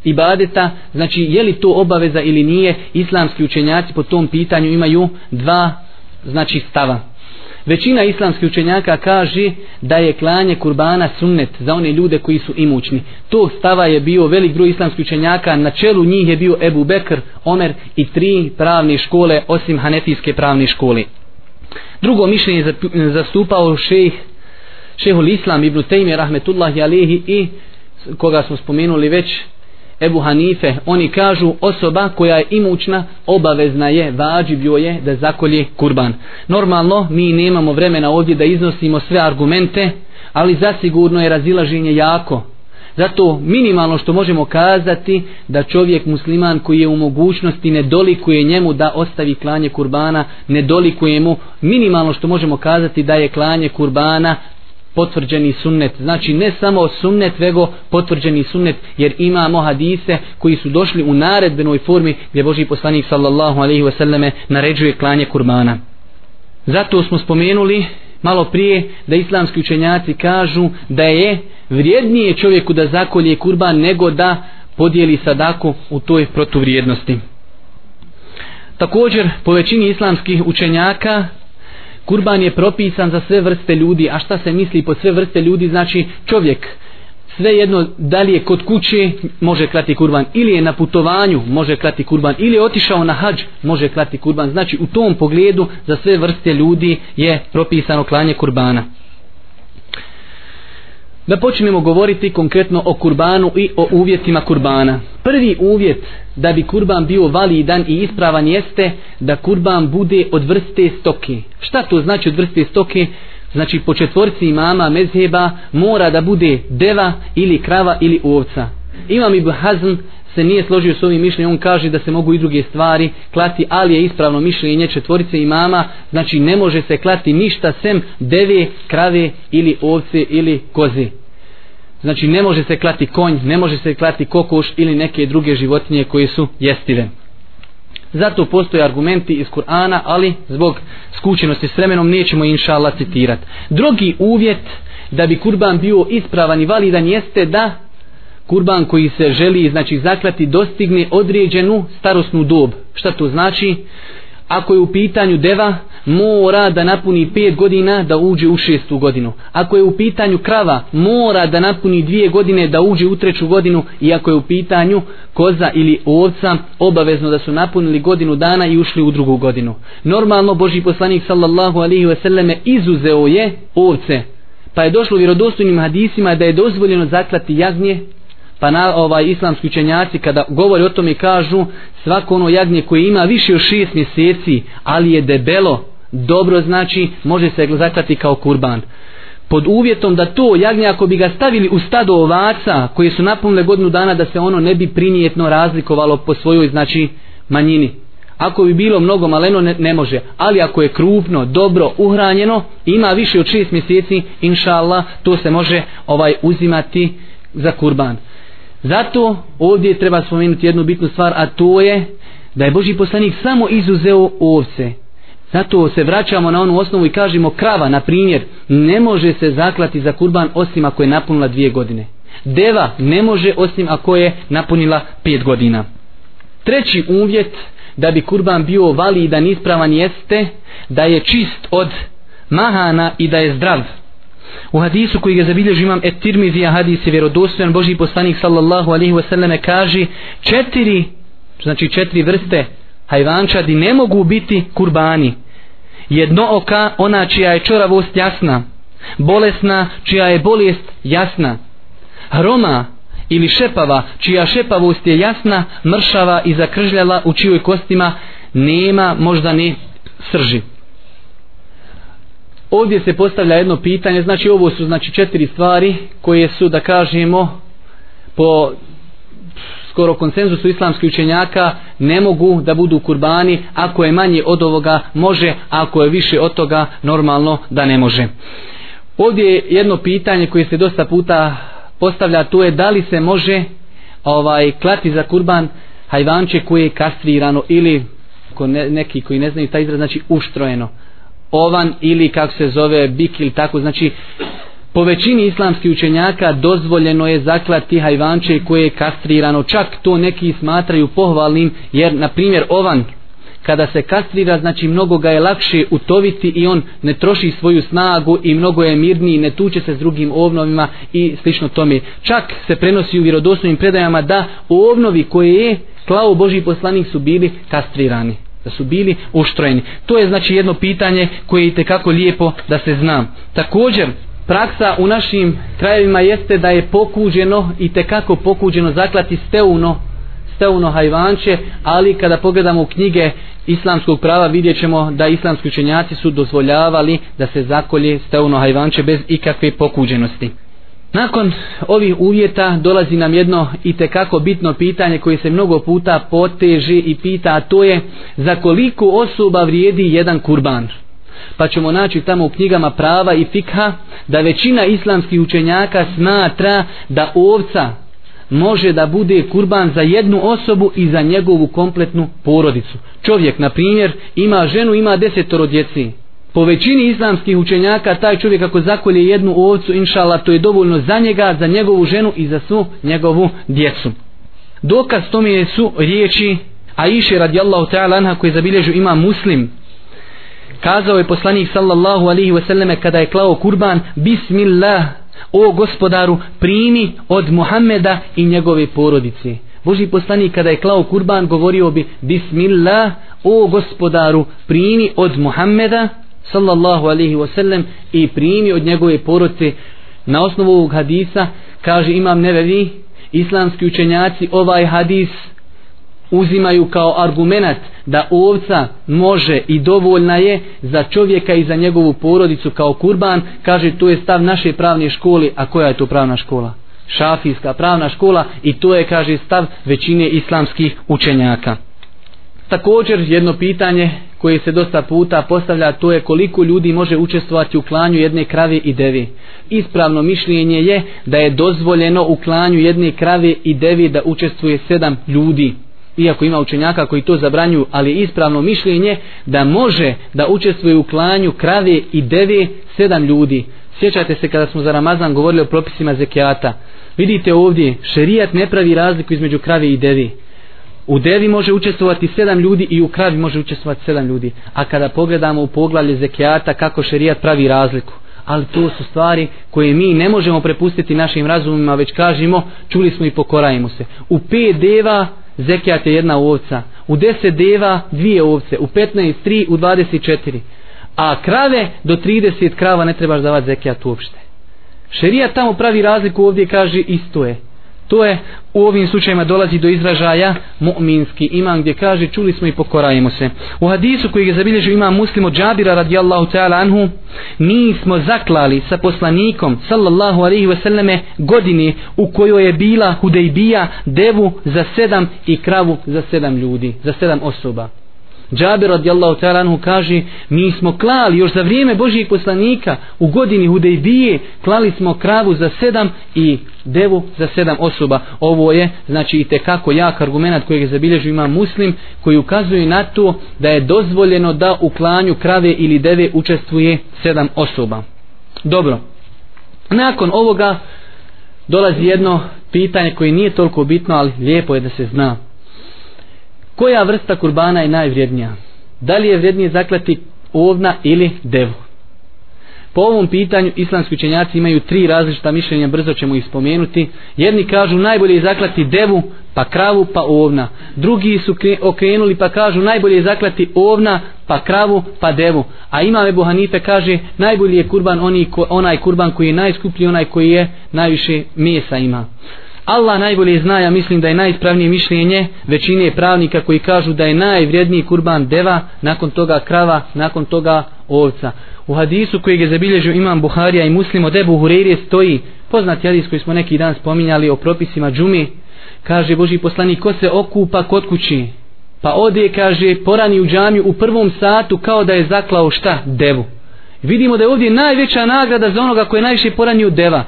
Speaker 2: ibadeta, znači je li to obaveza ili nije, islamski učenjaci po tom pitanju imaju dva znači stava. Većina islamskih učenjaka kaže da je klanje kurbana sunnet za one ljude koji su imućni. To stava je bio velik broj islamskih učenjaka, na čelu njih je bio Ebu Bekr, Omer i tri pravne škole osim Hanefijske pravne škole. Drugo mišljenje je zastupao šejh šehul Islam ibn Tejmi rahmetullahi alihi i koga smo spomenuli već Ebu Hanife, oni kažu osoba koja je imućna, obavezna je, vađibio je da zakolje kurban. Normalno, mi nemamo vremena ovdje da iznosimo sve argumente, ali zasigurno je razilaženje jako. Zato minimalno što možemo kazati da čovjek musliman koji je u mogućnosti ne dolikuje njemu da ostavi klanje kurbana, ne dolikuje mu minimalno što možemo kazati da je klanje kurbana potvrđeni sunnet. Znači ne samo sunnet, vego potvrđeni sunnet, jer imamo hadise koji su došli u naredbenoj formi gdje Boži poslanik sallallahu alaihi wasallame naređuje klanje kurbana. Zato smo spomenuli malo prije da islamski učenjaci kažu da je vrijednije čovjeku da zakolje kurban nego da podijeli sadaku u toj protuvrijednosti. Također, po većini islamskih učenjaka, kurban je propisan za sve vrste ljudi, a šta se misli pod sve vrste ljudi, znači čovjek, sve jedno da li je kod kuće može klati kurban ili je na putovanju može klati kurban ili je otišao na hađ može klati kurban. Znači u tom pogledu za sve vrste ljudi je propisano klanje kurbana da počnemo govoriti konkretno o kurbanu i o uvjetima kurbana. Prvi uvjet da bi kurban bio validan i ispravan jeste da kurban bude od vrste stoke. Šta to znači od vrste stoke? Znači po četvorci imama mezheba mora da bude deva ili krava ili ovca. Imam Ibn Hazm se nije složio s ovim mišljenjem, on kaže da se mogu i druge stvari klati, ali je ispravno mišljenje četvorice imama, znači ne može se klati ništa sem deve, krave ili ovce ili koze. Znači ne može se klati konj, ne može se klati kokoš ili neke druge životinje koje su jestive. Zato postoje argumenti iz Kur'ana, ali zbog skućenosti s vremenom nećemo inša Allah citirati. Drugi uvjet da bi kurban bio ispravan i validan jeste da kurban koji se želi znači zaklati dostigne određenu starosnu dob. Šta to znači? Ako je u pitanju deva, mora da napuni 5 godina da uđe u šestu godinu. Ako je u pitanju krava, mora da napuni dvije godine da uđe u treću godinu. I ako je u pitanju koza ili ovca, obavezno da su napunili godinu dana i ušli u drugu godinu. Normalno, Boži poslanik sallallahu alihi wasallame izuzeo je ovce. Pa je došlo vjerodostojnim hadisima da je dozvoljeno zaklati jagnje, pa na ovaj islamski učenjaci kada govori o tome kažu svako ono jagnje koje ima više od šest mjeseci ali je debelo dobro znači može se zaklati kao kurban. Pod uvjetom da to jagnje ako bi ga stavili u stado ovaca koje su napunile godinu dana da se ono ne bi prinijetno razlikovalo po svojoj znači manjini. Ako bi bilo mnogo maleno ne, ne može. Ali ako je krupno, dobro, uhranjeno ima više od 6 mjeseci inša Allah to se može ovaj uzimati za kurban. Zato ovdje treba spomenuti jednu bitnu stvar, a to je da je Boži poslanik samo izuzeo ovce. Zato se vraćamo na onu osnovu i kažemo krava, na primjer, ne može se zaklati za kurban osim ako je napunila dvije godine. Deva ne može osim ako je napunila pet godina. Treći uvjet da bi kurban bio validan ispravan jeste da je čist od mahana i da je zdrav. U hadisu koji ga zabilježi imam et tirmizija hadis je vjerodostojan Boži poslanik sallallahu alaihi wasallam kaže četiri znači četiri vrste hajvančadi ne mogu biti kurbani. Jedno oka ona čija je čoravost jasna bolesna čija je bolest jasna. Hroma ili šepava čija šepavost je jasna mršava i zakržljala u čijoj kostima nema možda ni srži ovdje se postavlja jedno pitanje, znači ovo su znači četiri stvari koje su da kažemo po skoro konsenzusu islamskih učenjaka ne mogu da budu kurbani ako je manje od ovoga može ako je više od toga normalno da ne može. Ovdje je jedno pitanje koje se dosta puta postavlja to je da li se može ovaj klati za kurban hajvanče koje je kastrirano ili neki koji ne znaju taj izraz znači uštrojeno ovan ili kako se zove bik ili tako. Znači po većini islamskih učenjaka dozvoljeno je zaklati hajvanče koje je kastrirano. Čak to neki smatraju pohvalnim jer na primjer ovan kada se kastrira znači mnogo ga je lakše utoviti i on ne troši svoju snagu i mnogo je mirniji ne tuče se s drugim ovnovima i slično tome. Čak se prenosi u vjerodostojnim predajama da ovnovi koje je klao Boži poslanik su bili kastrirani da su bili uštrojeni. To je znači jedno pitanje koje je kako lijepo da se zna. Također, praksa u našim krajevima jeste da je pokuđeno i te kako pokuđeno zaklati steuno steuno hajvanče, ali kada pogledamo u knjige islamskog prava vidjet ćemo da islamski učenjaci su dozvoljavali da se zakolje steuno hajvanče bez ikakve pokuđenosti. Nakon ovih uvjeta dolazi nam jedno i tekako bitno pitanje koje se mnogo puta poteže i pita, a to je za koliko osoba vrijedi jedan kurban. Pa ćemo naći tamo u knjigama prava i fikha da većina islamskih učenjaka smatra da ovca može da bude kurban za jednu osobu i za njegovu kompletnu porodicu. Čovjek, na primjer, ima ženu, ima desetoro djeci po većini islamskih učenjaka taj čovjek ako zakolje jednu ovcu inšala to je dovoljno za njega, za njegovu ženu i za svu njegovu djecu. Dokaz tome je su riječi Aisha radijallahu ta'ala anha koji zabilježu ima muslim. Kazao je poslanik sallallahu alihi wasallame kada je klao kurban bismillah o gospodaru primi od Muhammeda i njegove porodice. Boži poslanik kada je klao kurban govorio bi bismillah o gospodaru primi od Muhammeda sallallahu alaihi wasallam i primi od njegove poroce na osnovu ovog hadisa kaže imam nevevi islamski učenjaci ovaj hadis uzimaju kao argument da ovca može i dovoljna je za čovjeka i za njegovu porodicu kao kurban. Kaže to je stav naše pravne škole. A koja je to pravna škola? Šafijska pravna škola i to je kaže stav većine islamskih učenjaka. Također jedno pitanje koje se dosta puta postavlja to je koliko ljudi može učestvovati u klanju jedne krave i devi. Ispravno mišljenje je da je dozvoljeno u klanju jedne krave i devi da učestvuje sedam ljudi. Iako ima učenjaka koji to zabranju, ali ispravno mišljenje da može da učestvuje u klanju krave i devi sedam ljudi. Sjećate se kada smo za Ramazan govorili o propisima zekijata. Vidite ovdje, šerijat ne pravi razliku između krave i devi. U devi može učestvovati sedam ljudi i u kravi može učestvovati sedam ljudi. A kada pogledamo u poglavlje zekijata kako šerijat pravi razliku. Ali to su stvari koje mi ne možemo prepustiti našim razumima, već kažemo, čuli smo i pokorajimo se. U pet deva zekijat je jedna ovca. U deset deva dvije ovce. U petnaest tri, u dvadeset četiri. A krave do 30 krava ne trebaš davati zekijat uopšte. Šerijat tamo pravi razliku ovdje kaže isto je. To je u ovim slučajima dolazi do izražaja mu'minski iman gdje kaže čuli smo i pokorajemo se. U hadisu koji je zabilježio imam muslim od Džabira radijallahu ta'ala anhu mi smo zaklali sa poslanikom sallallahu alaihi wasallame godine u kojoj je bila hudejbija devu za sedam i kravu za sedam ljudi, za sedam osoba. Džabir radijallahu ta'ala anhu kaže mi smo klali još za vrijeme Božijeg poslanika u godini Hudejbije klali smo kravu za sedam i devu za sedam osoba. Ovo je znači i tekako jak argument kojeg je zabilježio ima muslim koji ukazuje na to da je dozvoljeno da u klanju krave ili deve učestvuje sedam osoba. Dobro. Nakon ovoga dolazi jedno pitanje koje nije toliko bitno ali lijepo je da se zna koja vrsta kurbana je najvrijednija? Da li je vrijednije zaklati ovna ili devu? Po ovom pitanju islamski učenjaci imaju tri različita mišljenja, brzo ćemo ih spomenuti. Jedni kažu najbolje je zaklati devu, pa kravu, pa ovna. Drugi su okrenuli pa kažu najbolje je zaklati ovna, pa kravu, pa devu. A ima Ebu Hanife kaže najbolji je kurban oni, onaj kurban koji je najskuplji, onaj koji je najviše mesa ima. Allah najbolje zna, ja mislim da je najispravnije mišljenje većine pravnika koji kažu da je najvrijedniji kurban deva, nakon toga krava, nakon toga ovca. U hadisu koji je zabilježio imam Buharija i muslim od Ebu Hureyre stoji poznat hadis koji smo neki dan spominjali o propisima džumi. Kaže Boži poslanik ko se okupa kod kući pa ode kaže porani u džamiju u prvom satu kao da je zaklao šta? Devu. Vidimo da je ovdje najveća nagrada za onoga koje najviše poranio deva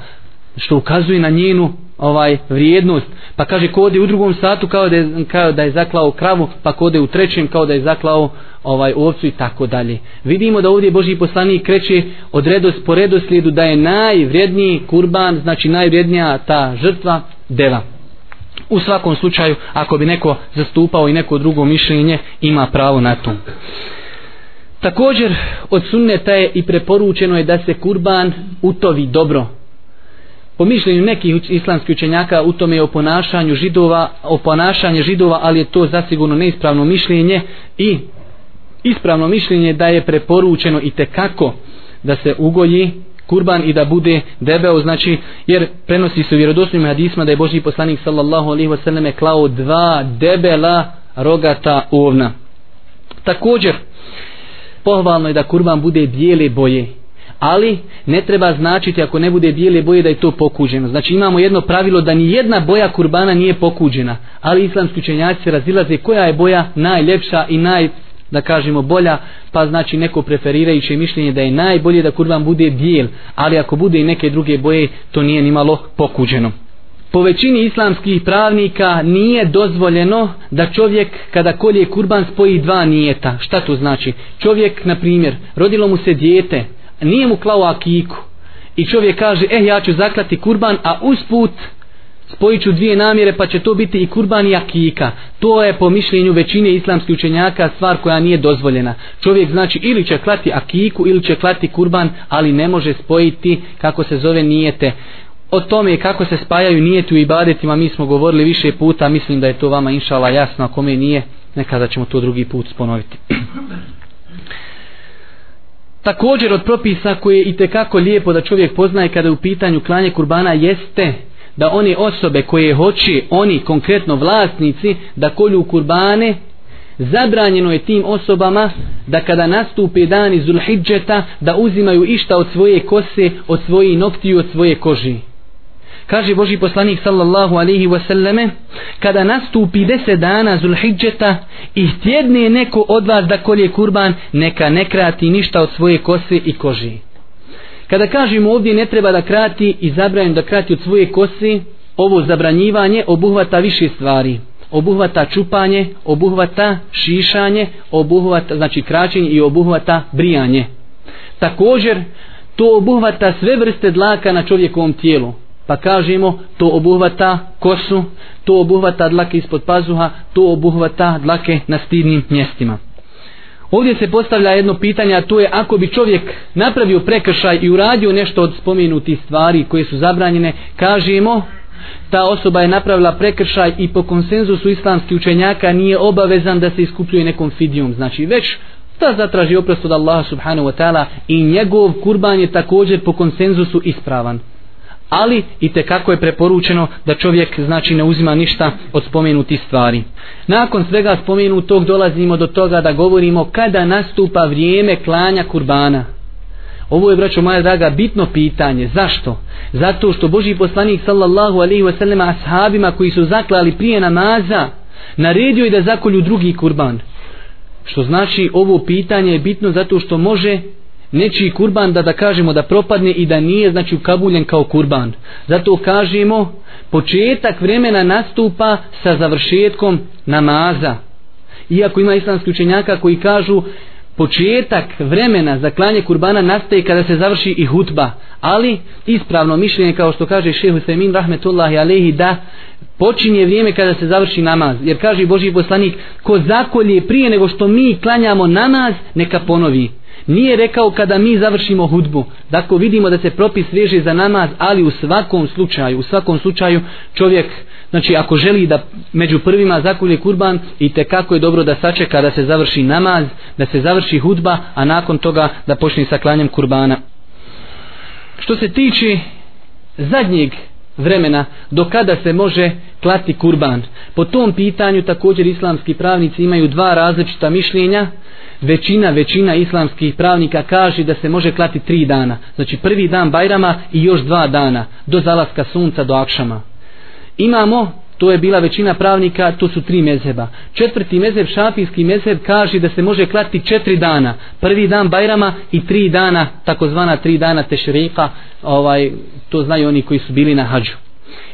Speaker 2: što ukazuje na njenu ovaj vrijednost. Pa kaže ko ode u drugom satu kao da je, kao da je zaklao kravu pa ko ode u trećem kao da je zaklao ovaj ovcu i tako dalje. Vidimo da ovdje Boži poslanik kreće od redos po redoslijedu da je najvrijedniji kurban znači najvrijednija ta žrtva deva u svakom slučaju ako bi neko zastupao i neko drugo mišljenje ima pravo na to. Također od sunneta je i preporučeno je da se kurban utovi dobro po mišljenju nekih islamskih učenjaka u tome je o ponašanju židova o ponašanje židova ali je to zasigurno neispravno mišljenje i ispravno mišljenje da je preporučeno i te kako da se ugoji kurban i da bude debeo znači jer prenosi se u vjerodostojnim hadisma da je Božji poslanik sallallahu alejhi ve selleme klao dva debela rogata ovna. Također pohvalno je da kurban bude bijele boje ali ne treba značiti ako ne bude bijele boje da je to pokuđeno znači imamo jedno pravilo da ni jedna boja kurbana nije pokuđena ali islamski učenjaci se razilaze koja je boja najljepša i naj da kažemo bolja, pa znači neko preferirajuće mišljenje da je najbolje da kurban bude bijel, ali ako bude i neke druge boje, to nije ni malo pokuđeno. Po većini islamskih pravnika nije dozvoljeno da čovjek kada kolje kurban spoji dva nijeta. Šta to znači? Čovjek, na primjer, rodilo mu se dijete, nije mu klao akiku i čovjek kaže, eh ja ću zaklati kurban, a usput spojit ću dvije namjere pa će to biti i kurban i akika. To je po mišljenju većine islamskih učenjaka stvar koja nije dozvoljena. Čovjek znači ili će klati akiku ili će klati kurban, ali ne može spojiti kako se zove nijete. O tome kako se spajaju nijeti u ibadetima mi smo govorili više puta, mislim da je to vama inšala jasno, ako kome nije, nekada ćemo to drugi put sponoviti. Također od propisa koje je i tekako lijepo da čovjek poznaje kada je u pitanju klanje kurbana jeste da one osobe koje hoće, oni konkretno vlasnici, da kolju kurbane, zabranjeno je tim osobama da kada nastupe dani Zulhidžeta, da uzimaju išta od svoje kose, od svoje noktiju, od svoje koži. Kaže Boži poslanik sallallahu alaihi wasallame, kada nastupi deset dana Zulhidžeta i htjedne neko od vas da kolje kurban, neka ne krati ništa od svoje kose i koži. Kada kažemo ovdje ne treba da krati i zabranjeno da krati od svoje kose, ovo zabranjivanje obuhvata više stvari. Obuhvata čupanje, obuhvata šišanje, obuhvata, znači kraćenje i obuhvata brijanje. Također, to obuhvata sve vrste dlaka na čovjekovom tijelu. Pa kažemo, to obuhvata kosu, to obuhvata dlake ispod pazuha, to obuhvata dlake na stidnim mjestima. Ovdje se postavlja jedno pitanje, a to je ako bi čovjek napravio prekršaj i uradio nešto od spomenutih stvari koje su zabranjene, kažemo, ta osoba je napravila prekršaj i po konsenzusu islamskih učenjaka nije obavezan da se iskupljuje nekom fidijom. Znači već da zatraži oprost od Allaha subhanahu wa ta'ala i njegov kurban je također po konsenzusu ispravan ali i te kako je preporučeno da čovjek znači ne uzima ništa od spomenuti stvari. Nakon svega spomenutog dolazimo do toga da govorimo kada nastupa vrijeme klanja kurbana. Ovo je, braćo moja draga, bitno pitanje. Zašto? Zato što Boži poslanik sallallahu alaihi wa sallam ashabima koji su zaklali prije namaza naredio je da zakolju drugi kurban. Što znači ovo pitanje je bitno zato što može nečiji kurban da da kažemo da propadne i da nije znači ukabuljen kao kurban. Zato kažemo početak vremena nastupa sa završetkom namaza. Iako ima islamski učenjaka koji kažu početak vremena za klanje kurbana nastaje kada se završi i hutba. Ali ispravno mišljenje kao što kaže šehu Semin rahmetullahi alehi da počinje vrijeme kada se završi namaz. Jer kaže Boži poslanik ko zakolje prije nego što mi klanjamo namaz neka ponovi nije rekao kada mi završimo hudbu. Dakle, vidimo da se propis veže za namaz, ali u svakom slučaju, u svakom slučaju čovjek, znači ako želi da među prvima zakulje kurban, i te kako je dobro da sačeka da se završi namaz, da se završi hudba, a nakon toga da počne sa klanjem kurbana. Što se tiče zadnjeg vremena do kada se može klati kurban. Po tom pitanju također islamski pravnici imaju dva različita mišljenja većina, većina islamskih pravnika kaže da se može klati tri dana. Znači prvi dan Bajrama i još dva dana do zalaska sunca do Akšama. Imamo, to je bila većina pravnika, to su tri mezheba. Četvrti mezheb, šafijski mezheb, kaže da se može klati četiri dana. Prvi dan Bajrama i tri dana, takozvana tri dana Tešrika, ovaj, to znaju oni koji su bili na hađu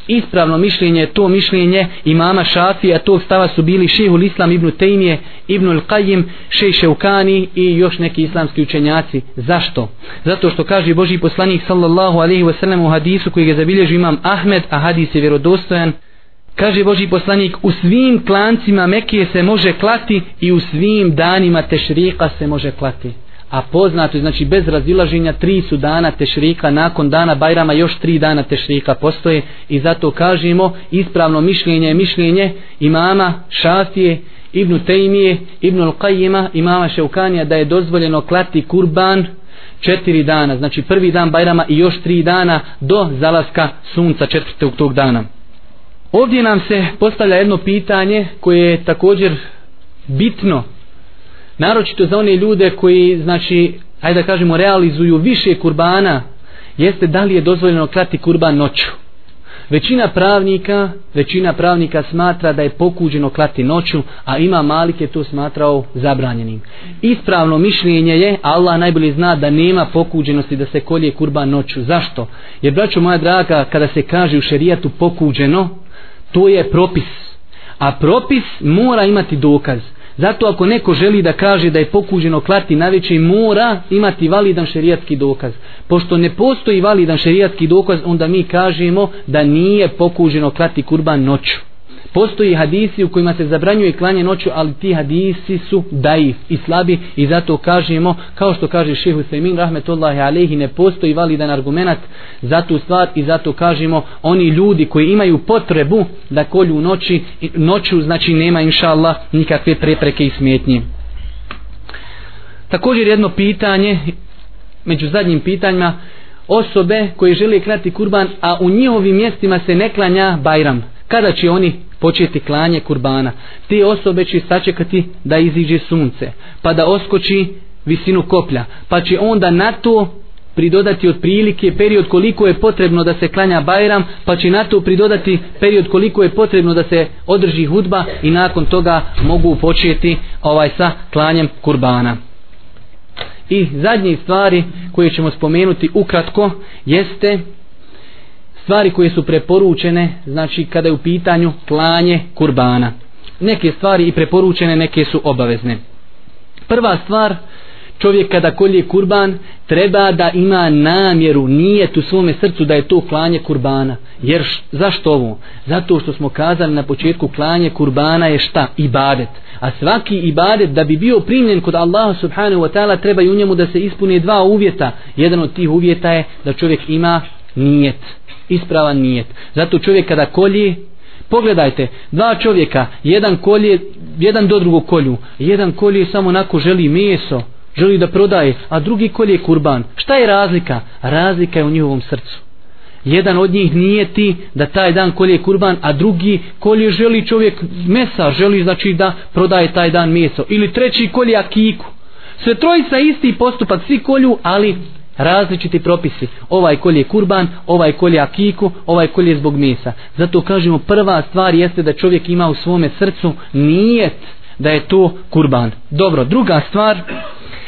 Speaker 2: ispravno mišljenje to mišljenje imama Šafija tog stava su bili šehul Islam ibn Tejmije ibn Al-Qajim šej Šeukani i još neki islamski učenjaci zašto? zato što kaže Boži poslanik sallallahu alaihi wasallam u hadisu koji ga zabilježi imam Ahmed a hadis je vjerodostojan kaže Boži poslanik u svim klancima Mekije se može klati i u svim danima tešrika se može klati. A poznato znači bez razilaženja tri su dana tešrika nakon dana Bajrama još tri dana tešrika postoje. I zato kažemo ispravno mišljenje je mišljenje imama Šafije Ibnu Tejmije, Ibnu Al-Qajima, imama Šeukanija da je dozvoljeno klati kurban četiri dana, znači prvi dan Bajrama i još tri dana do zalaska sunca četvrtog tog dana. Ovdje nam se postavlja jedno pitanje koje je također bitno, naročito za one ljude koji, znači, ajde da kažemo, realizuju više kurbana, jeste da li je dozvoljeno klati kurban noću. Većina pravnika, većina pravnika smatra da je pokuđeno klati noću, a ima Malik je to smatrao zabranjenim. Ispravno mišljenje je, Allah najbolje zna da nema pokuđenosti da se kolje kurban noću. Zašto? Jer, braćo moja draga, kada se kaže u šerijatu pokuđeno, to je propis. A propis mora imati dokaz. Zato ako neko želi da kaže da je pokuđeno klati na veće, mora imati validan šerijatski dokaz. Pošto ne postoji validan šerijatski dokaz, onda mi kažemo da nije pokuđeno klati kurban noću. Postoji hadisi u kojima se zabranjuje klanje noću, ali ti hadisi su daif i slabi i zato kažemo, kao što kaže šehu Sejmin, rahmetullahi alehi, ne postoji validan argument za tu stvar i zato kažemo, oni ljudi koji imaju potrebu da kolju noći, noću, znači nema inša Allah nikakve prepreke i smetnje. Također jedno pitanje, među zadnjim pitanjima, osobe koje žele krati kurban, a u njihovim mjestima se ne klanja Bajram. Kada će oni početi klanje kurbana. Te osobe će sačekati da iziđe sunce, pa da oskoči visinu koplja, pa će onda na to pridodati otprilike period koliko je potrebno da se klanja Bajram, pa će na to pridodati period koliko je potrebno da se održi hudba i nakon toga mogu početi ovaj sa klanjem kurbana. I zadnje stvari koje ćemo spomenuti ukratko jeste stvari koje su preporučene, znači kada je u pitanju klanje kurbana. Neke stvari i preporučene, neke su obavezne. Prva stvar, čovjek kada kolje kurban, treba da ima namjeru, nije u svome srcu da je to klanje kurbana. Jer š, zašto ovo? Zato što smo kazali na početku klanje kurbana je šta? Ibadet. A svaki ibadet da bi bio primljen kod Allaha subhanahu wa ta'ala treba i u njemu da se ispune dva uvjeta. Jedan od tih uvjeta je da čovjek ima nijet ispravan nijet. Zato čovjek kada kolje, pogledajte, dva čovjeka, jedan kolje, jedan do drugog kolju, jedan kolje samo onako želi meso, želi da prodaje, a drugi kolje kurban. Šta je razlika? Razlika je u njihovom srcu. Jedan od njih nije ti da taj dan kolje kurban, a drugi kolje želi čovjek mesa, želi znači da prodaje taj dan meso. Ili treći kolje akiku. Sve trojica isti postupak, svi kolju, ali različiti propisi. Ovaj kolje kurban, ovaj kolje akiku, ovaj kolje zbog mesa. Zato kažemo prva stvar jeste da čovjek ima u svome srcu nijet da je to kurban. Dobro, druga stvar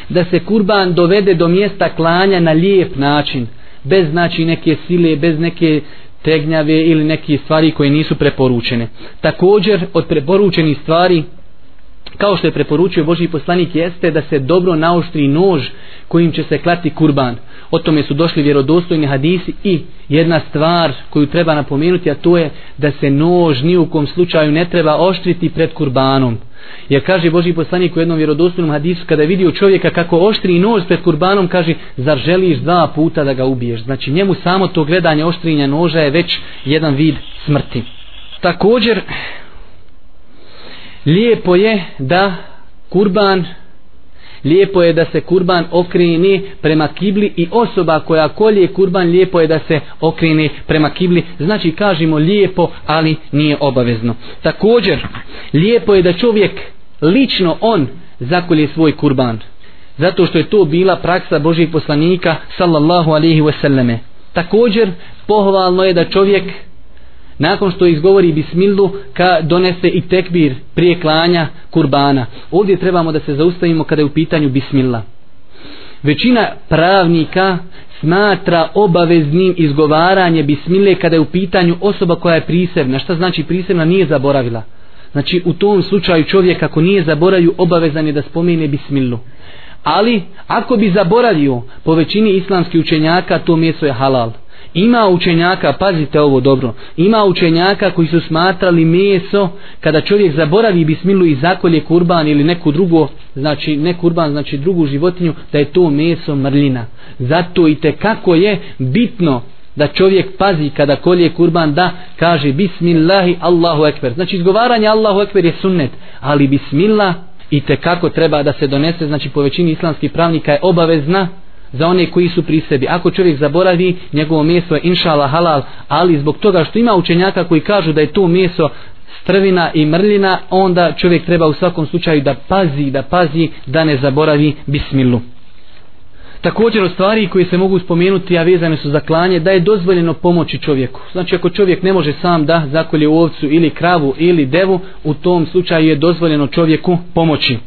Speaker 2: da se kurban dovede do mjesta klanja na lijep način. Bez znači neke sile, bez neke tegnjave ili neke stvari koje nisu preporučene. Također od preporučenih stvari kao što je preporučio Boži poslanik jeste da se dobro naoštri nož kojim će se klati kurban. O tome su došli vjerodostojni hadisi i jedna stvar koju treba napomenuti, a to je da se nož ni u kom slučaju ne treba oštriti pred kurbanom. Jer kaže Boži poslanik u jednom vjerodostojnom hadisu, kada je vidio čovjeka kako oštri nož pred kurbanom, kaže, zar želiš dva puta da ga ubiješ? Znači njemu samo to gledanje oštrinja noža je već jedan vid smrti. Također, lijepo je da kurban lijepo je da se kurban okrene prema kibli i osoba koja kolje kurban lijepo je da se okrene prema kibli. Znači kažemo lijepo ali nije obavezno. Također lijepo je da čovjek lično on zakolje svoj kurban zato što je to bila praksa Božih poslanika sallallahu alaihi wasallame. Također pohvalno je da čovjek nakon što izgovori bismilu ka donese i tekbir prije klanja kurbana. Ovdje trebamo da se zaustavimo kada je u pitanju bismillah. Većina pravnika smatra obaveznim izgovaranje bismile kada je u pitanju osoba koja je prisebna. Šta znači prisebna? Nije zaboravila. Znači u tom slučaju čovjek ako nije zaboravio obavezan je da spomene bismilu ali ako bi zaboravio po većini islamskih učenjaka to mjesto je halal. Ima učenjaka, pazite ovo dobro, ima učenjaka koji su smatrali meso kada čovjek zaboravi bismilu i zakolje kurban ili neku drugu, znači ne kurban, znači drugu životinju, da je to meso mrljina. Zato i te kako je bitno da čovjek pazi kada kolje kurban da kaže bismillahi Allahu ekber. Znači izgovaranje Allahu ekber je sunnet, ali bismillah i te kako treba da se donese, znači po većini islamskih pravnika je obavezna za one koji su pri sebi. Ako čovjek zaboravi, njegovo meso je inšala halal, ali zbog toga što ima učenjaka koji kažu da je to meso strvina i mrljina, onda čovjek treba u svakom slučaju da pazi, da pazi, da ne zaboravi bismilu. Također o stvari koje se mogu spomenuti, a vezane su za klanje, da je dozvoljeno pomoći čovjeku. Znači ako čovjek ne može sam da zakolje ovcu ili kravu ili devu, u tom slučaju je dozvoljeno čovjeku pomoći.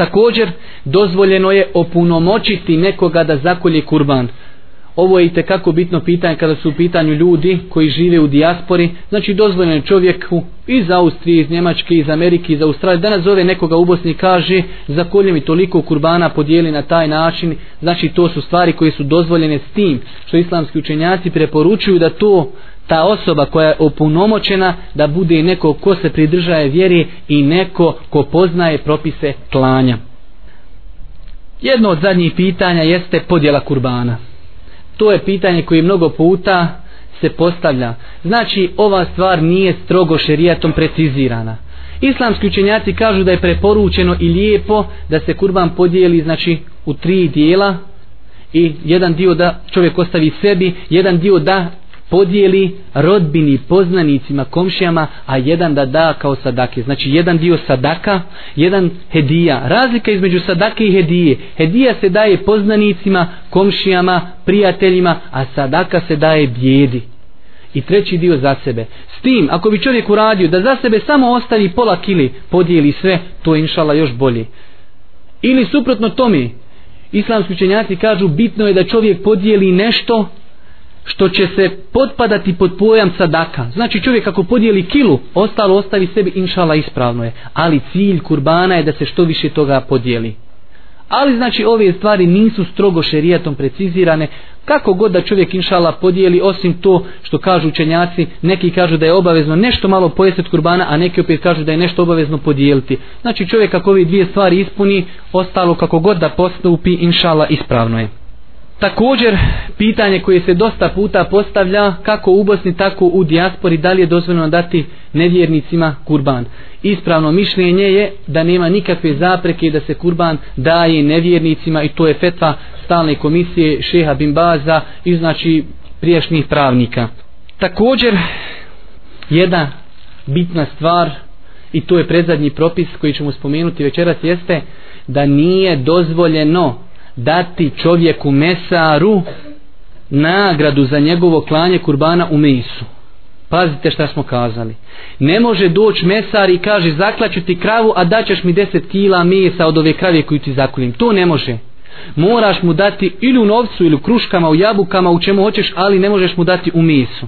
Speaker 2: Također dozvoljeno je opunomoćiti nekoga da zakolje kurban. Ovo je i tekako bitno pitanje kada su u pitanju ljudi koji žive u dijaspori. Znači dozvoljeno je čovjeku iz Austrije, iz Njemačke, iz Amerike, iz Australije. Danas zove nekoga u Bosni kaže za kolje mi toliko kurbana podijeli na taj način. Znači to su stvari koje su dozvoljene s tim što islamski učenjaci preporučuju da to ta osoba koja je opunomoćena da bude neko ko se pridržaje vjeri i neko ko poznaje propise klanja. Jedno od zadnjih pitanja jeste podjela kurbana to je pitanje koje mnogo puta se postavlja. Znači, ova stvar nije strogo šerijatom precizirana. Islamski učenjaci kažu da je preporučeno i lijepo da se kurban podijeli znači u tri dijela i jedan dio da čovjek ostavi sebi, jedan dio da podijeli rodbini, poznanicima, komšijama, a jedan da da kao sadake. Znači jedan dio sadaka, jedan hedija. Razlika između sadake i hedije. Hedija se daje poznanicima, komšijama, prijateljima, a sadaka se daje bijedi. I treći dio za sebe. S tim, ako bi čovjek uradio da za sebe samo ostavi pola kili, podijeli sve, to je inšala još bolje. Ili suprotno tome, islamski učenjaci kažu bitno je da čovjek podijeli nešto što će se potpadati pod pojam sadaka. Znači čovjek ako podijeli kilu, ostalo ostavi sebi, inšala ispravno je. Ali cilj kurbana je da se što više toga podijeli. Ali znači ove stvari nisu strogo šerijatom precizirane. Kako god da čovjek inšala podijeli, osim to što kažu učenjaci, neki kažu da je obavezno nešto malo pojesti od kurbana, a neki opet kažu da je nešto obavezno podijeliti. Znači čovjek ako ove dvije stvari ispuni, ostalo kako god da postupi, inšala ispravno je. Također, pitanje koje se dosta puta postavlja, kako u Bosni, tako u dijaspori, da li je dozvoljeno dati nevjernicima kurban. Ispravno mišljenje je da nema nikakve zapreke da se kurban daje nevjernicima i to je fetva stalne komisije šeha Bimbaza i znači priješnjih pravnika. Također, jedna bitna stvar i to je predzadnji propis koji ćemo spomenuti večeras jeste da nije dozvoljeno dati čovjeku mesaru nagradu za njegovo klanje kurbana u mesu. Pazite šta smo kazali. Ne može doći mesar i kaže zaklaću ti kravu, a daćeš mi 10 kila mesa od ove krave koju ti zakulim. To ne može. Moraš mu dati ili u novcu, ili u kruškama, u jabukama, u čemu hoćeš, ali ne možeš mu dati u mesu.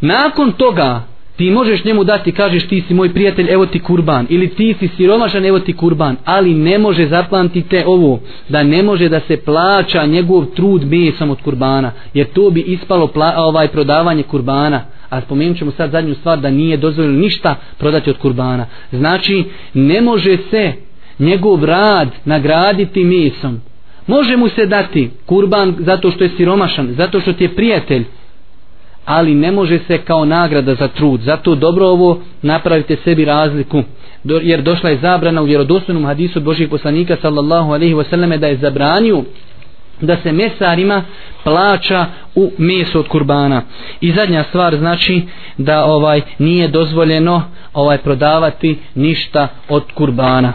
Speaker 2: Nakon toga, ti možeš njemu dati, kažeš ti si moj prijatelj, evo ti kurban, ili ti si siromašan, evo ti kurban, ali ne može zapamtite ovo, da ne može da se plaća njegov trud mesom od kurbana, jer to bi ispalo pla, ovaj prodavanje kurbana, a spomenut ćemo sad zadnju stvar da nije dozvoljeno ništa prodati od kurbana. Znači, ne može se njegov rad nagraditi mesom. Može mu se dati kurban zato što je siromašan, zato što ti je prijatelj, ali ne može se kao nagrada za trud. Zato dobro ovo napravite sebi razliku. Do, jer došla je zabrana u vjerodostojnom hadisu Božih poslanika sallallahu alaihi wasallam da je zabranio da se mesarima plaća u meso od kurbana. I zadnja stvar znači da ovaj nije dozvoljeno ovaj prodavati ništa od kurbana.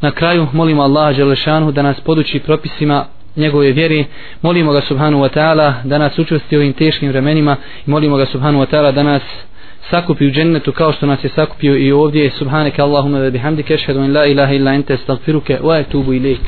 Speaker 2: Na kraju molimo Allaha Đelešanu da nas poduči propisima njegove vjeri. Molimo ga subhanu wa ta'ala da nas učvrsti u ovim teškim vremenima i molimo ga subhanu wa ta'ala da nas sakupi u džennetu kao što nas je sakupio i ovdje. Subhaneke Allahumma wa bihamdike ashhadu an la ilaha illa anta astaghfiruka wa atubu ilaik